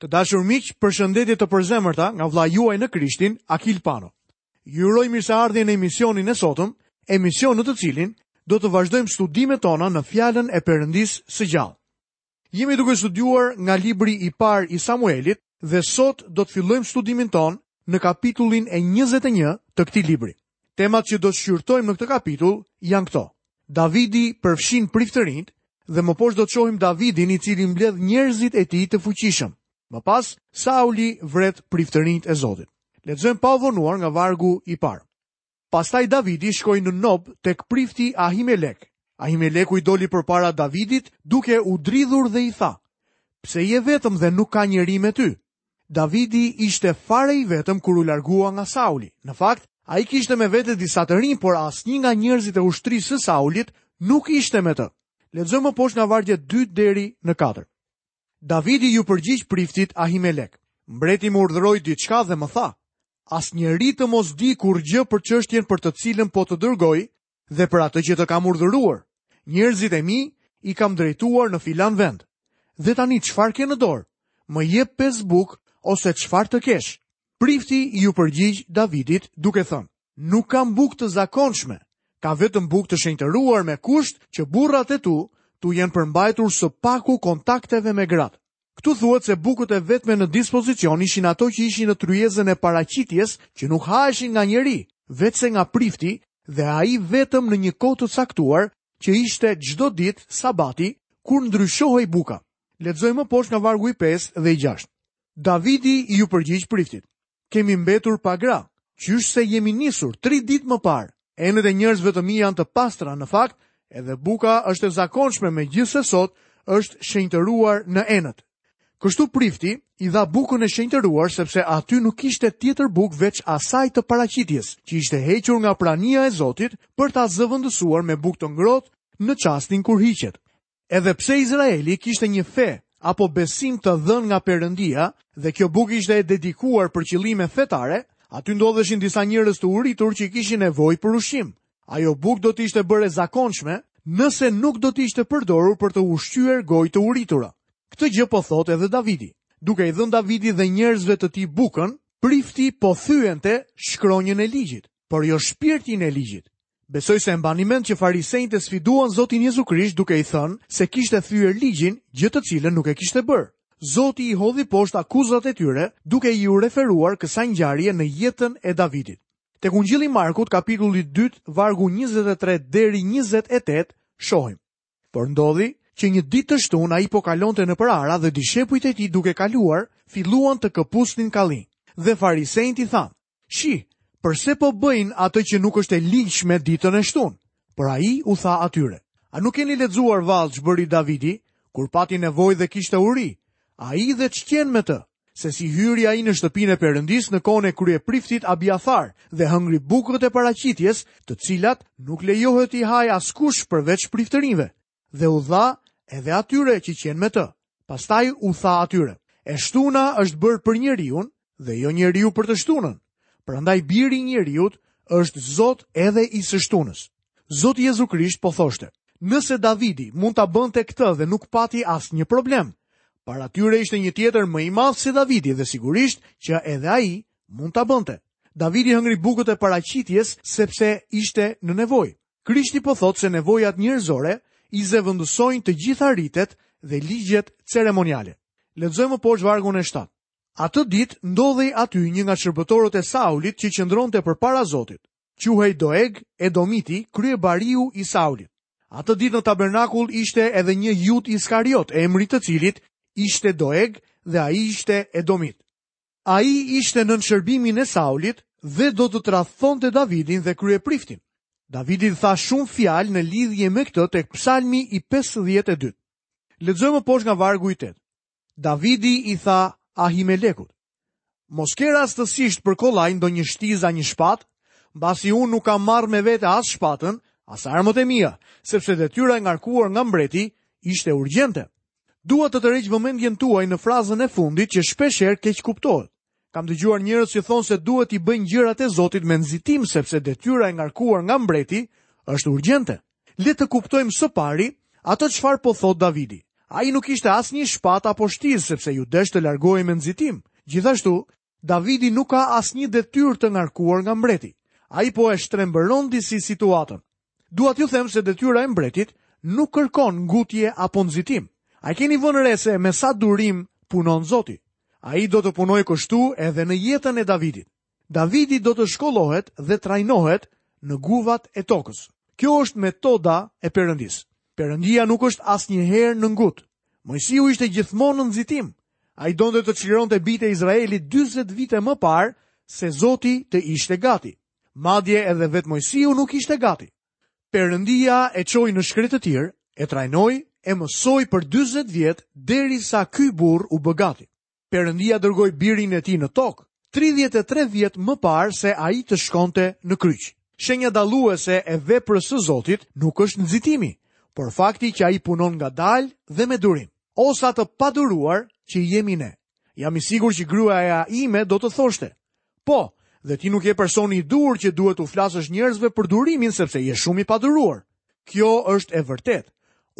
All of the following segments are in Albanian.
Të dashur miq, përshëndetje të përzemërta nga vëllai juaj në Krishtin, Akil Pano. Ju uroj mirëseardhje në emisionin e sotëm, emision në të cilin do të vazhdojmë studimet tona në fjalën e Perëndisë së gjallë. Jemi duke studiuar nga libri i parë i Samuelit dhe sot do të fillojmë studimin tonë në kapitullin e 21 të këtij libri. Temat që do të shqyrtojmë në këtë kapitull janë këto. Davidi përfshin priftërinjtë dhe më poshtë do të shohim Davidin i cili mbledh njerëzit e tij të fuqishëm. Më pas, Sauli vret priftërinjtë e Zotit. Lexojmë pa u vonuar nga vargu i parë. Pastaj Davidi shkoi në Nob tek prifti Ahimelek. Ahimeleku i doli përpara Davidit duke u dridhur dhe i tha: Pse je vetëm dhe nuk ka njeri me ty? Davidi ishte fare i vetëm kur u largua nga Sauli. Në fakt, ai kishte me vete disa të rinj, por asnjë nga njerëzit e ushtrisë së Saulit nuk ishte me të. Lexojmë më poshtë nga vargu 2 deri në 4. Davidi iu përgjigj priftit Ahimelek. Mbreti më urdhëroi diçka dhe më tha: Asnjeri të mos dijë kurrgjë për çështjen për të cilën po të dërgoj, dhe për atë që të kam urdhëruar, njerëzit e mi i kam drejtuar në filan vend. Dhe tani çfarë ke në dorë? Më jep pesë bukë ose çfarë të kesh? Prifti iu përgjigj Davidit duke thënë: Nuk kam bukë të zakonshme, ka vetëm bukë të shenjtëruar me kusht që burrat e tu t'u jenë përmbajtur së paku kontakteve me gratë. Këtu thuhet se bukët e vetme në dispozicion ishin ato që ishin në tryezën e paraqitjes që nuk haheshin nga njeri, veçse nga prifti dhe ai vetëm në një kohë të caktuar që ishte çdo ditë sabati kur ndryshohej buka. Lexojmë më poshtë nga vargu i pestë dhe i gjashtë. Davidi iu përgjigj priftit, kemi mbetur pa gra. Qysh se jemi nisur 3 ditë më parë. Enët e njerëzve të mi janë të pastra në fakt, edhe buka është e zakonshme megjithëse sot është shenjtëruar në enët. Kështu prifti i dha bukën e shenjtëruar sepse aty nuk kishte tjetër bukë veç asaj të paraqitjes, që ishte hequr nga prania e Zotit për ta zëvendësuar me bukë të ngrohtë në çastin kur hiqet. Edhe pse Izraeli kishte një fe apo besim të dhënë nga Perëndia dhe kjo bukë ishte e dedikuar për qëllime fetare, aty ndodheshin disa njerëz të uritur që kishin nevojë për ushqim. Ajo bukë do të ishte bërë e zakonshme nëse nuk do të ishte përdorur për të ushqyer gojë të uritura. Këtë gjë po thotë edhe Davidi. Duke i dhënë Davidit dhe njerëzve të tij bukën, prifti po thyente shkronjën e ligjit, por jo shpirtin e ligjit. Besoj se e mbani mend që farisenjtë e sfiduan Zotin Jezu Krisht duke i thënë se kishte thyer ligjin, gjë të cilën nuk e kishte bërë. Zoti i hodhi poshtë akuzat e tyre duke iu referuar kësaj ngjarje në jetën e Davidit. Tek Ungjilli i Markut, kapitulli 2, vargu 23 deri 28, shohim. Por ndodhi që një ditë të shtunë ai po kalonte nëpër ara dhe dishepujt e tij duke kaluar, filluan të këpusnin kallinj. Dhe farisenjtë i thanë: "Shi, përse po bëjnë atë që nuk është e ligjshme ditën e shtunë?" Por ai u tha atyre: "A nuk keni lexuar vallë ç'bëri Davidi kur pati nevojë dhe kishte uri? Ai dhe ç'qenë me të, se si hyri ai në shtëpinë e Perëndisë në kohën e kryepriftit Abiathar dhe hëngri bukët e paraqitjes, të cilat nuk lejohet t'i hajë askush përveç priftërinjve, dhe u dha edhe atyre që qenë me të. Pastaj u tha atyre: "E shtuna është bërë për njeriun dhe jo njeriu për të shtunën. Prandaj biri i njeriu është Zot edhe i së shtunës." Zoti Jezu Krisht po thoshte, nëse Davidi mund ta bënte këtë dhe nuk pati asnjë problem, para tyre ishte një tjetër më i madh se Davidi dhe sigurisht që edhe ai mund ta bënte. Davidi hëngri bukët e paraqitjes sepse ishte në nevojë. Krishti po thotë se nevojat njerëzore i zëvendësojnë të gjitha ritet dhe ligjet ceremoniale. Lexojmë poshtë vargun e shtatë. Atë ditë, ndodhej aty një nga shërbëtorët e Saulit që qëndronte përpara Zotit. quhej Doeg Edomiti, kryebariu i Saulit. Atë ditë në tabernakull ishte edhe një Judë Iskariot, emri i të cilit ishte Doeg dhe ai ishte Edomit. Ai ishte nën shërbimin e Saulit dhe do të tradhtonte Davidin dhe kryepriftin. Davidi tha shumë fjalë në lidhje me këtë tek psalmi i 52. Lexojmë poshtë nga vargu i 8. Davidi i tha Ahimelekut, Mos ke rastësisht për kollaj ndonjë shtizë a një shpatë, mbasi unë nuk kam marrë me vete as shpatën, as armët e mia, sepse detyra e ngarkuar nga mbreti ishte urgjente. Dua të tërheq vëmendjen tuaj në frazën e fundit që shpeshherë keqkuptohet. Kam dëgjuar njerëz që thonë se duhet t'i bëjnë gjërat e Zotit me nxitim sepse detyra e ngarkuar nga mbreti është urgjente. Le të kuptojmë së pari atë çfarë po thotë Davidi. Ai nuk kishte asnjë shpatë apo shtizë sepse iu desh të largohej me nxitim. Gjithashtu, Davidi nuk ka asnjë detyrë të ngarkuar nga mbreti. Ai po e shtrembëron disi situatën. Dua t'ju them se detyra e mbretit nuk kërkon ngutje apo nxitim. A keni vënë re se me sa durim punon Zoti? Ai do të punojë kështu edhe në jetën e Davidit. Davidi do të shkollohet dhe trajnohet në guvat e tokës. Kjo është metoda e Perëndisë. Perëndia nuk është asnjëherë në ngut. Moisiu ishte gjithmonë në nxitim. Ai donte të çlironte bijtë e Izraelit 40 vite më parë se Zoti të ishte gati. Madje edhe vetë Mojsiu nuk ishte gati. Perëndia e çoi në shkretëtirë, e trajnoi, e mësoi për 40 vjet derisa ky burrë u bë gati. Perëndia dërgoi birin e tij në tokë 33 vjet më parë se ai të shkonte në kryq. Shenja dalluese e veprës së Zotit nuk është nxitimi, por fakti që ai punon ngadalë dhe me durim, o sa të paduruar që jemi ne. Jam i sigurt që gruaja ime do të thoshte, po, dhe ti nuk je personi i duhur që duhet t'u flasësh njerëzve për durimin sepse je shumë i paduruar. Kjo është e vërtetë.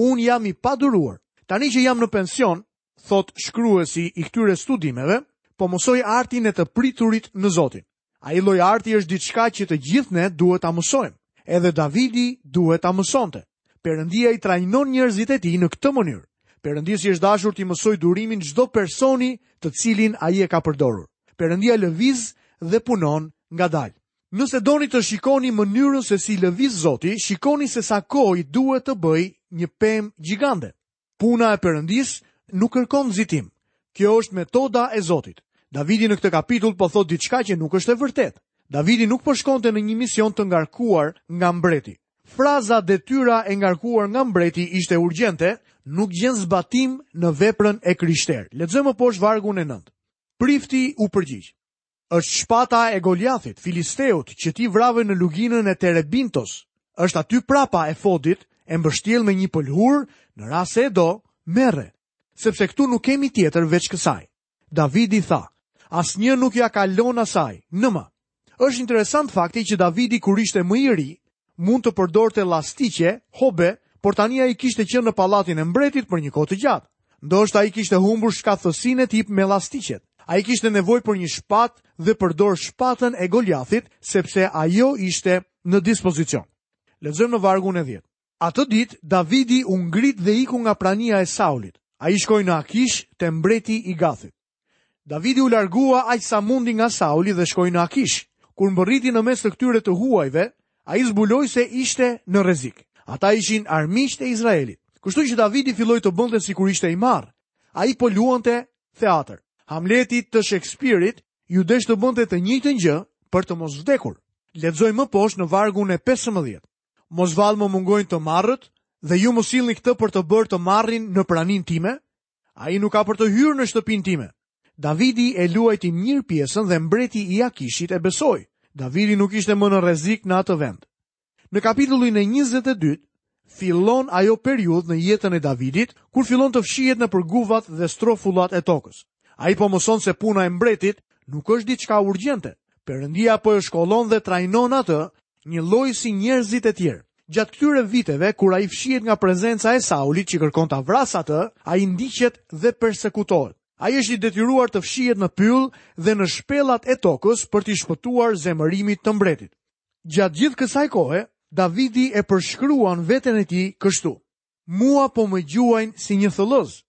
Unë jam i paduruar. Tani që jam në pension, thotë shkruesi i këtyre studimeve, po mësoj artin e të priturit në Zotin. Ai lloj arti është diçka që të gjithë ne duhet ta mësojmë. Edhe Davidi duhet ta mësonte. Perëndia i trajnon njerëzit e tij në këtë mënyrë. Perëndisë i është dashur t'i mësojë durimin çdo personi të cilin ai e ka përdorur. Perëndia lëviz dhe punon ngadalë. Nëse doni të shikoni mënyrën se si lëviz Zoti, shikoni se sa kohë i duhet të bëjë një pemë gjigante. Puna e Perëndisë nuk kërkon nxitim. Kjo është metoda e Zotit. Davidi në këtë kapitull po thotë diçka që nuk është e vërtetë. Davidi nuk po shkonte në një mision të ngarkuar nga mbreti. Fraza detyra e ngarkuar nga mbreti ishte urgjente, nuk gjen zbatim në veprën e krishterë. Lexojmë më poshtë vargun e 9. Prifti u përgjigj. Është shpata e Goliathit, filisteut, që ti vrave në luginën e Terebintos. Është aty prapa efodit, e mbështjellë me një pëlhurë, në rast se e do, merre. Sepse këtu nuk kemi tjetër veç kësaj. Davidi tha, asnjë nuk ia kalon asaj, nëma. Është interesant fakti që Davidi kur ishte më i ri, Mund të përdorte llastiqe, hobe, por tani ai kishte qenë në pallatin e mbretit për një kohë të gjatë. Ndoshta ai kishte humbur shkathësinë e tij me llastiqet. Ai kishte nevojë për një shpatë dhe përdor shpatën e Goliathit sepse ajo ishte në dispozicion. Lexojmë në vargun e 10. Atë ditë Davidi u ngrit dhe iku nga prania e Saulit. Ai shkoi në Akish te mbreti i Gathit. Davidi u largua aq sa mundi nga Sauli dhe shkoi në Akish. Kur mbërriti në mes të këtyre të huajve, ai zbuloi se ishte në rrezik. Ata ishin armiqtë e Izraelit. Kështu që Davidi filloi të bënte sikur ishte i marrë. Ai po luante teatër. Hamletit të Shakespeare-it iu desh të bënte të njëjtën gjë për të mos vdekur. Lexojmë më poshtë në vargun e 15. Mos vallë më mungojnë të marrët dhe ju më sillni këtë për të bërë të marrin në praninë time? Ai nuk ka për të hyrë në shtëpinë time. Davidi e luajti mirë pjesën dhe mbreti i Akishit e besoi. Davidi nuk ishte më në rrezik në atë vend. Në kapitullin e 22 fillon ajo periudhë në jetën e Davidit kur fillon të fshihet nëpër guvat dhe strofullat e tokës. Ai po mëson se puna e mbretit nuk është diçka urgjente. Perëndia po e shkollon dhe trajnon atë njëlloj si njerëzit e tjerë. Gjatë këtyre viteve, kur ai fshihet nga prezenca e Saulit që kërkon ta vrasë atë, ai ndiqet dhe persekutohet. Ai është i detyruar të fshihet në pyll dhe në shpellat e tokës për t'i shpëtuar zemërimit të mbretit. Gjatë gjithë kësaj kohe, Davidi e përshkruan veten e tij kështu: Mua po më gjuajnë si një thëllëzë,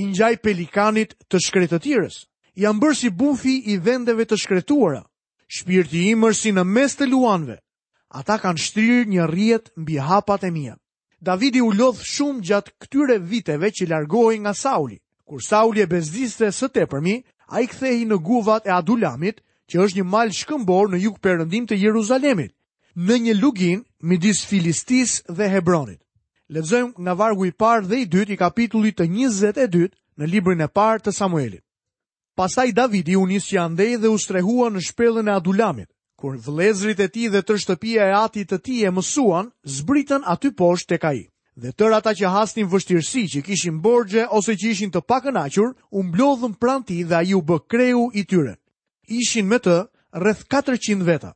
i ngjaj pelikanit të shkretëtirës. Jam bërë si bufi i vendeve të shkretuara, Shpirti im është si në mes të luanëve. Ata kanë shtrirë një rrjet mbi hapat e mia. Davidi u lodh shumë gjatë këtyre viteve që largohej nga Sauli. Kur Sauli e bezdiste së tepërmi, ai kthehej në guvat e Adulamit, që është një mal shkëmbor në jugperëndim të Jeruzalemit, në një luginë midis Filistisë dhe Hebronit. Lexojmë nga vargu i parë dhe i dytë i kapitullit të 22 në librin e parë të Samuelit. Pastaj Davidi u nis që andej dhe u strehua në shpellën e Adulamit. Kur vëllezërit e tij dhe tërë shtëpia e atit të tij e mësuan, zbritën aty poshtë tek ai. Dhe tërë ata që hasnin vështirësi, që kishin borxhe ose që ishin të pakënaqur, u mblodhën pranë tij dhe ai u bë kreu i tyre. Ishin me të rreth 400 veta.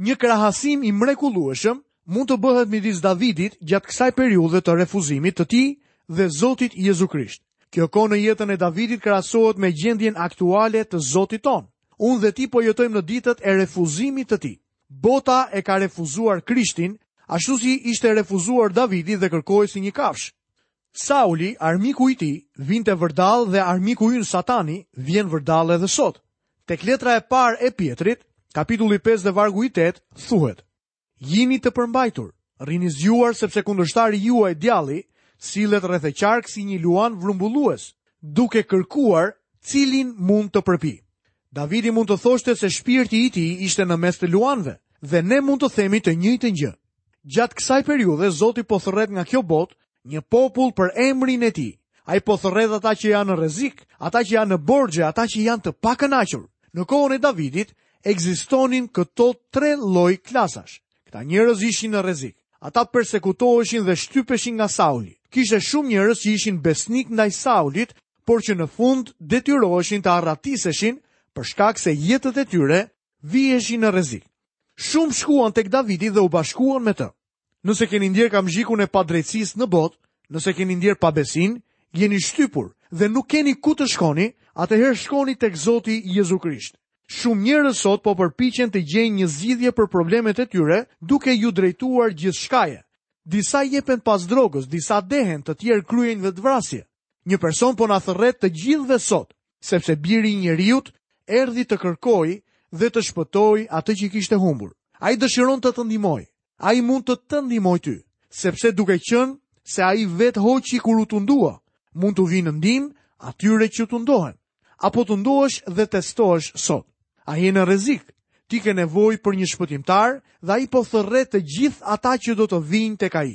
Një krahasim i mrekullueshëm mund të bëhet midis Davidit gjatë kësaj periudhe të refuzimit të tij dhe Zotit Jezu Krisht. Kjo kohë në jetën e Davidit krahasohet me gjendjen aktuale të Zotit tonë. Unë dhe ti po jetojmë në ditët e refuzimit të tij. Bota e ka refuzuar Krishtin, ashtu si ishte refuzuar Davidi dhe kërkohej si një kafshë. Sauli, armiku i tij, vinte vërdallë dhe armiku ynë Satani vjen vërdallë edhe sot. Tek letra e parë e Pjetrit, kapitulli 5 dhe vargu i 8, thuhet: Jini të përmbajtur, rrini zgjuar sepse kundërshtari juaj djalli sillet rreth e qark si një luan vrumbullues, duke kërkuar cilin mund të përpijë. Davidi mund të thoshte se shpirti i tij ishte në mes të luanëve dhe ne mund të themi të njëjtën gjë. Gjatë kësaj periudhe Zoti po thërret nga kjo botë Një popull për emrin e tij. Ai po thërret ata që janë në rrezik, ata që janë në borxhe, ata që janë të pakënaqur. Në kohën e Davidit ekzistonin këto tre lloj klasash. Këta njerëz ishin në rrezik. Ata persekutoheshin dhe shtypeshin nga Sauli. Kishte shumë njerëz që ishin besnikë ndaj Saulit, por që në fund detyroheshin të arratiseshin për shkak se jetët e tyre viheshin në rrezik. Shumë shkuan tek Davidi dhe u bashkuan me të. Nëse keni ndjerë kamzhikun e padrejtësisë në botë, nëse keni ndjerë pabesinë, jeni shtypur dhe nuk keni ku të shkoni, atëherë shkoni tek Zoti Jezu Krisht. Shumë njerëz sot po përpiqen të gjejnë një zgjidhje për problemet e tyre duke iu drejtuar gjithçkaje. Disa jepen pas drogës, disa dehen, të tjerë kryejnë vetëvrasje. Një person po na thërret të gjithëve sot, sepse Biri i njeriut erdhi të kërkojë dhe të shpëtojë atë që kishte humbur. Ai dëshiron të të ndihmojë. Ai mund të të ndihmojë ty, sepse duke qenë se ai vetë hoqi kur u tundua, mund t'u vijë në ndihmë atyre që tundohen. A po tundohesh dhe testohesh sot? A je në rrezik? Ti ke nevojë për një shpëtimtar dhe ai po thërret të gjithë ata që do të vijnë tek ai.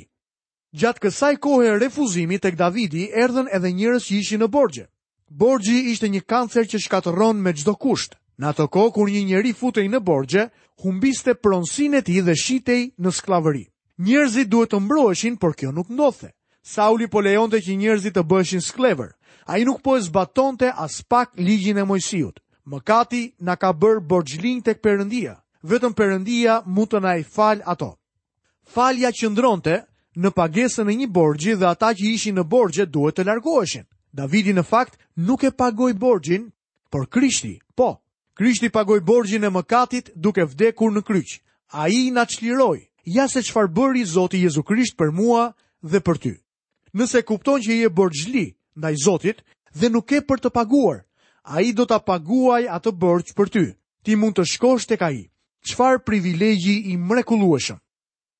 Gjatë kësaj kohe refuzimi tek Davidi erdhën edhe njerëz që ishin në borxhe. Borxhi është një kancer që shkatërron me çdo kusht. Në atë kohë kur një njeri futej në borxhe, humbiste pronësinë e tij dhe shitej në skllavëri. Njerëzit duhet të mbroheshin, por kjo nuk ndodhte. Sauli po lejonte që njerëzit të bëheshin skllevër. Ai nuk po e zbatonte aspak ligjin e Mojsiut. Mëkati na ka bërë borxhlinj tek Perëndia. Vetëm Perëndia mund të na i falë ato. Falja qëndronte në pagesën e një borxhi dhe ata që ishin në borxhe duhet të largoheshin. Davidi në fakt nuk e pagoi borxhin, por Krishti, po. Krishti pagoi borxhin e mëkatit duke vdekur në kryq. Ai na çliroi, ja se çfarë bëri Zoti Jezu Krisht për mua dhe për ty. Nëse kupton që je borxhli ndaj Zotit dhe nuk ke për të paguar, ai do ta paguajë atë borxh për ty. Ti mund të shkosh tek ai. Çfarë privilegji i mrekullueshëm.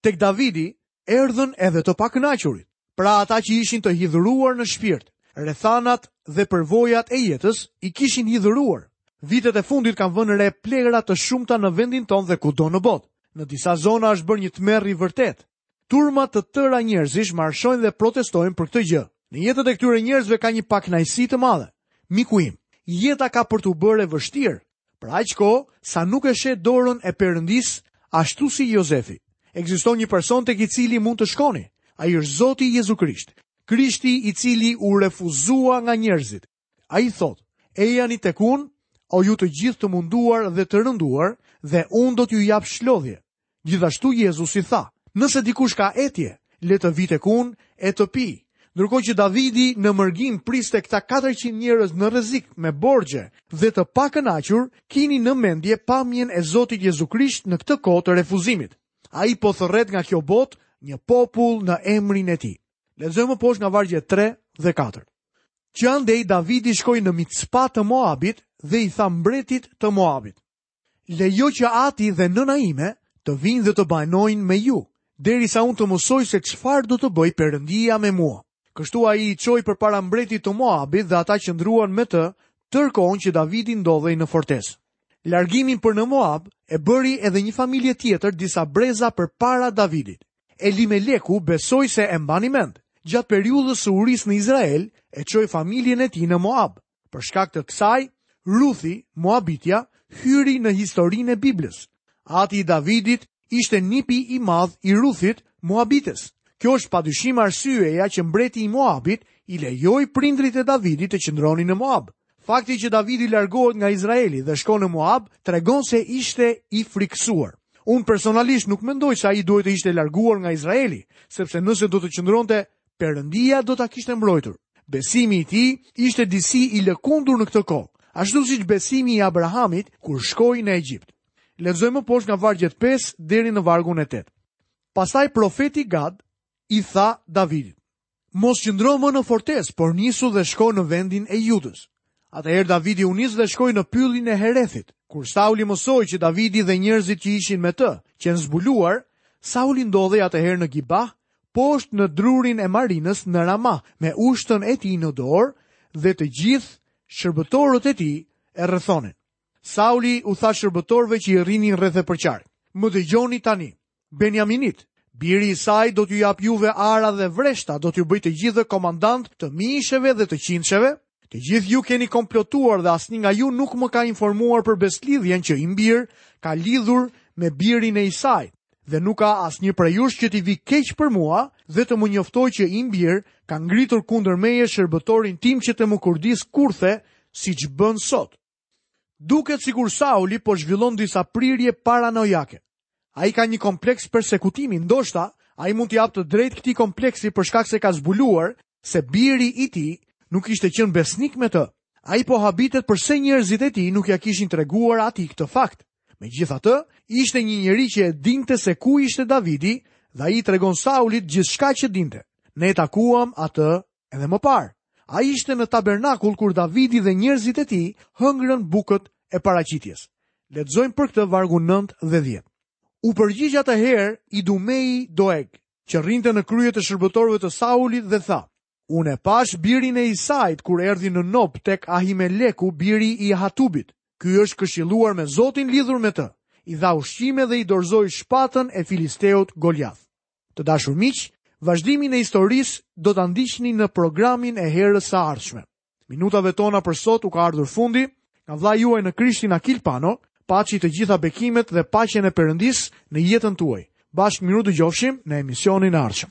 Tek Davidi erdhën edhe të pakënaqurit, pra ata që ishin të hidhëruar në shpirt. Rrethanat dhe përvojat e jetës i kishin hidhëruar. Vitet e fundit kanë vënë re plehra të shumta në vendin tonë dhe kudo në botë. Në disa zona është bërë një tmerr i vërtetë. Turma të tëra njerëzish marshojnë dhe protestojnë për këtë gjë. Në jetët e këtyre njerëzve ka një pakënaqësi të madhe. Miku im, jeta ka për t'u bërë e vështirë, për aq kohë sa nuk e sheh dorën e Perëndisë ashtu si Jozefi. Ekziston një person tek i cili mund të shkoni. Ai është Zoti Jezu Krisht. Krishti i cili u refuzua nga njerëzit, Ai thotë, ejani tek unë, o ju të gjithë të munduar dhe të rënduar, dhe unë do t'ju jap çlodhje. Gjithashtu Jezusi tha, nëse dikush ka etje, le të vijë tek unë e të pijë. Ndërkohë që Davidi në mërgim priste këta 400 njerëz në rrezik me borxhe dhe të pakënaqur, kini në mendje pamjen e Zotit Jezu Krisht në këtë kohë të refuzimit. Ai po thërret nga kjo botë një popull në emrin e tij. Lexojmë poshtë nga vargjet 3 dhe 4. Që andej Davidi shkoi në Mitspa të Moabit dhe i tha mbretit të Moabit: Lejo që ati dhe nëna ime të vijnë dhe të banojnë me ju, derisa unë të mësoj se çfarë do të bëjë Perëndia me mua. Kështu ai i çoi përpara mbretit të Moabit dhe ata qëndruan me të tërë kohën që Davidi ndodhej në fortesë. Largimin për në Moab e bëri edhe një familje tjetër disa breza përpara Davidit. Elimeleku besoj se e mbani mend, gjatë periudhës së urisë në Izrael, e çoi familjen e tij në Moab. Për shkak të kësaj, Ruthi, Moabitja, hyri në historinë e Biblës. Ati i Davidit ishte nipi i madh i Ruthit, Moabites. Kjo është padyshim arsyeja që mbreti i Moabit i lejoi prindërit e Davidit të qëndronin në Moab. Fakti që Davidi largohet nga Izraeli dhe shkon në Moab tregon se ishte i frikësuar. Unë personalisht nuk mendoj se ai duhet të ishte larguar nga Izraeli, sepse nëse do të qëndronte, Perëndia do ta kishte mbrojtur. Besimi i tij ishte disi i lëkundur në këtë kohë, ashtu siç besimi i Abrahamit kur shkoi në Egjipt. Lexojmë më poshtë nga vargu 5 deri në vargun 8. Pastaj profeti Gad i tha Davidit: Mos qëndro më në fortesë, por nisu dhe shko në vendin e Judës. Atëherë Davidi u nis dhe shkoi në pyllin e Herethit. Kur Sauli mësoi që Davidi dhe njerëzit që ishin me të qenë zbuluar, Sauli ndodhej atëherë në Gibah, poshtë në drurin e marinës në Rama, me ushtën e tij në dorë dhe të gjithë shërbëtorët e tij e rrethonin. Sauli u tha shërbëtorëve që i rrinin rreth e përqark, Më dëgjoni tani, Benjaminit, biri i Isait do t'ju japë juve ara dhe vreshta, do t'ju bëjë të gjithë komandantë të mijësheve dhe të qindsheve? Të gjithë ju keni komplotuar dhe asnjë nga ju nuk më ka informuar për besëlidhjen që im bir ka lidhur me birin e Isait dhe nuk ka asnjë prej jush që t'i vijë keq për mua dhe të më njoftojë që im bir ka ngritur kundër meje shërbëtorin tim që të më kurdisë kurthe siç bën sot. Duket sikur Sauli po zhvillon disa prirje paranojake. Ai ka një kompleks persekutimi, ndoshta ai mund t'i japë të drejtë këtij kompleksi për shkak se ka zbuluar se biri i tij nuk ishte qenë besnik me të. Ai po habitet përse njerëzit e tij nuk ia kishin treguar atij këtë fakt. Megjithatë, ishte një njeri që e dinte se ku ishte Davidi dhe ai i tregon Saulit gjithçka që dinte. Ne e takuam atë Edhe më parë, ai ishte në tabernakull kur Davidi dhe njerëzit e tij hëngrën bukët e paraqitjes. Lexojmë për këtë vargu 9 dhe 10. U përgjigj atëherë Idumeu Doeg, që rrinte në krye të shërbëtorëve të Saulit dhe tha, Unë e pashë birin e Isait kur erdhi në Nob tek Ahimeleku, biri i Hatubit. Ky është këshilluar me Zotin lidhur me të. I dha ushqime dhe i dorëzoi shpatën e Filisteut Goliath. Të dashur miq, vazhdimin e historisë do ta ndiqni në programin e herës së ardhshme. Minutave tona për sot u ka ardhur fundi, nga vëllai juaj në Krishtin Akil Pano, paçi të gjitha bekimet dhe paqen e Perëndisë në jetën tuaj. Bashkë mirudëgjofshim në emisionin e ardhshëm.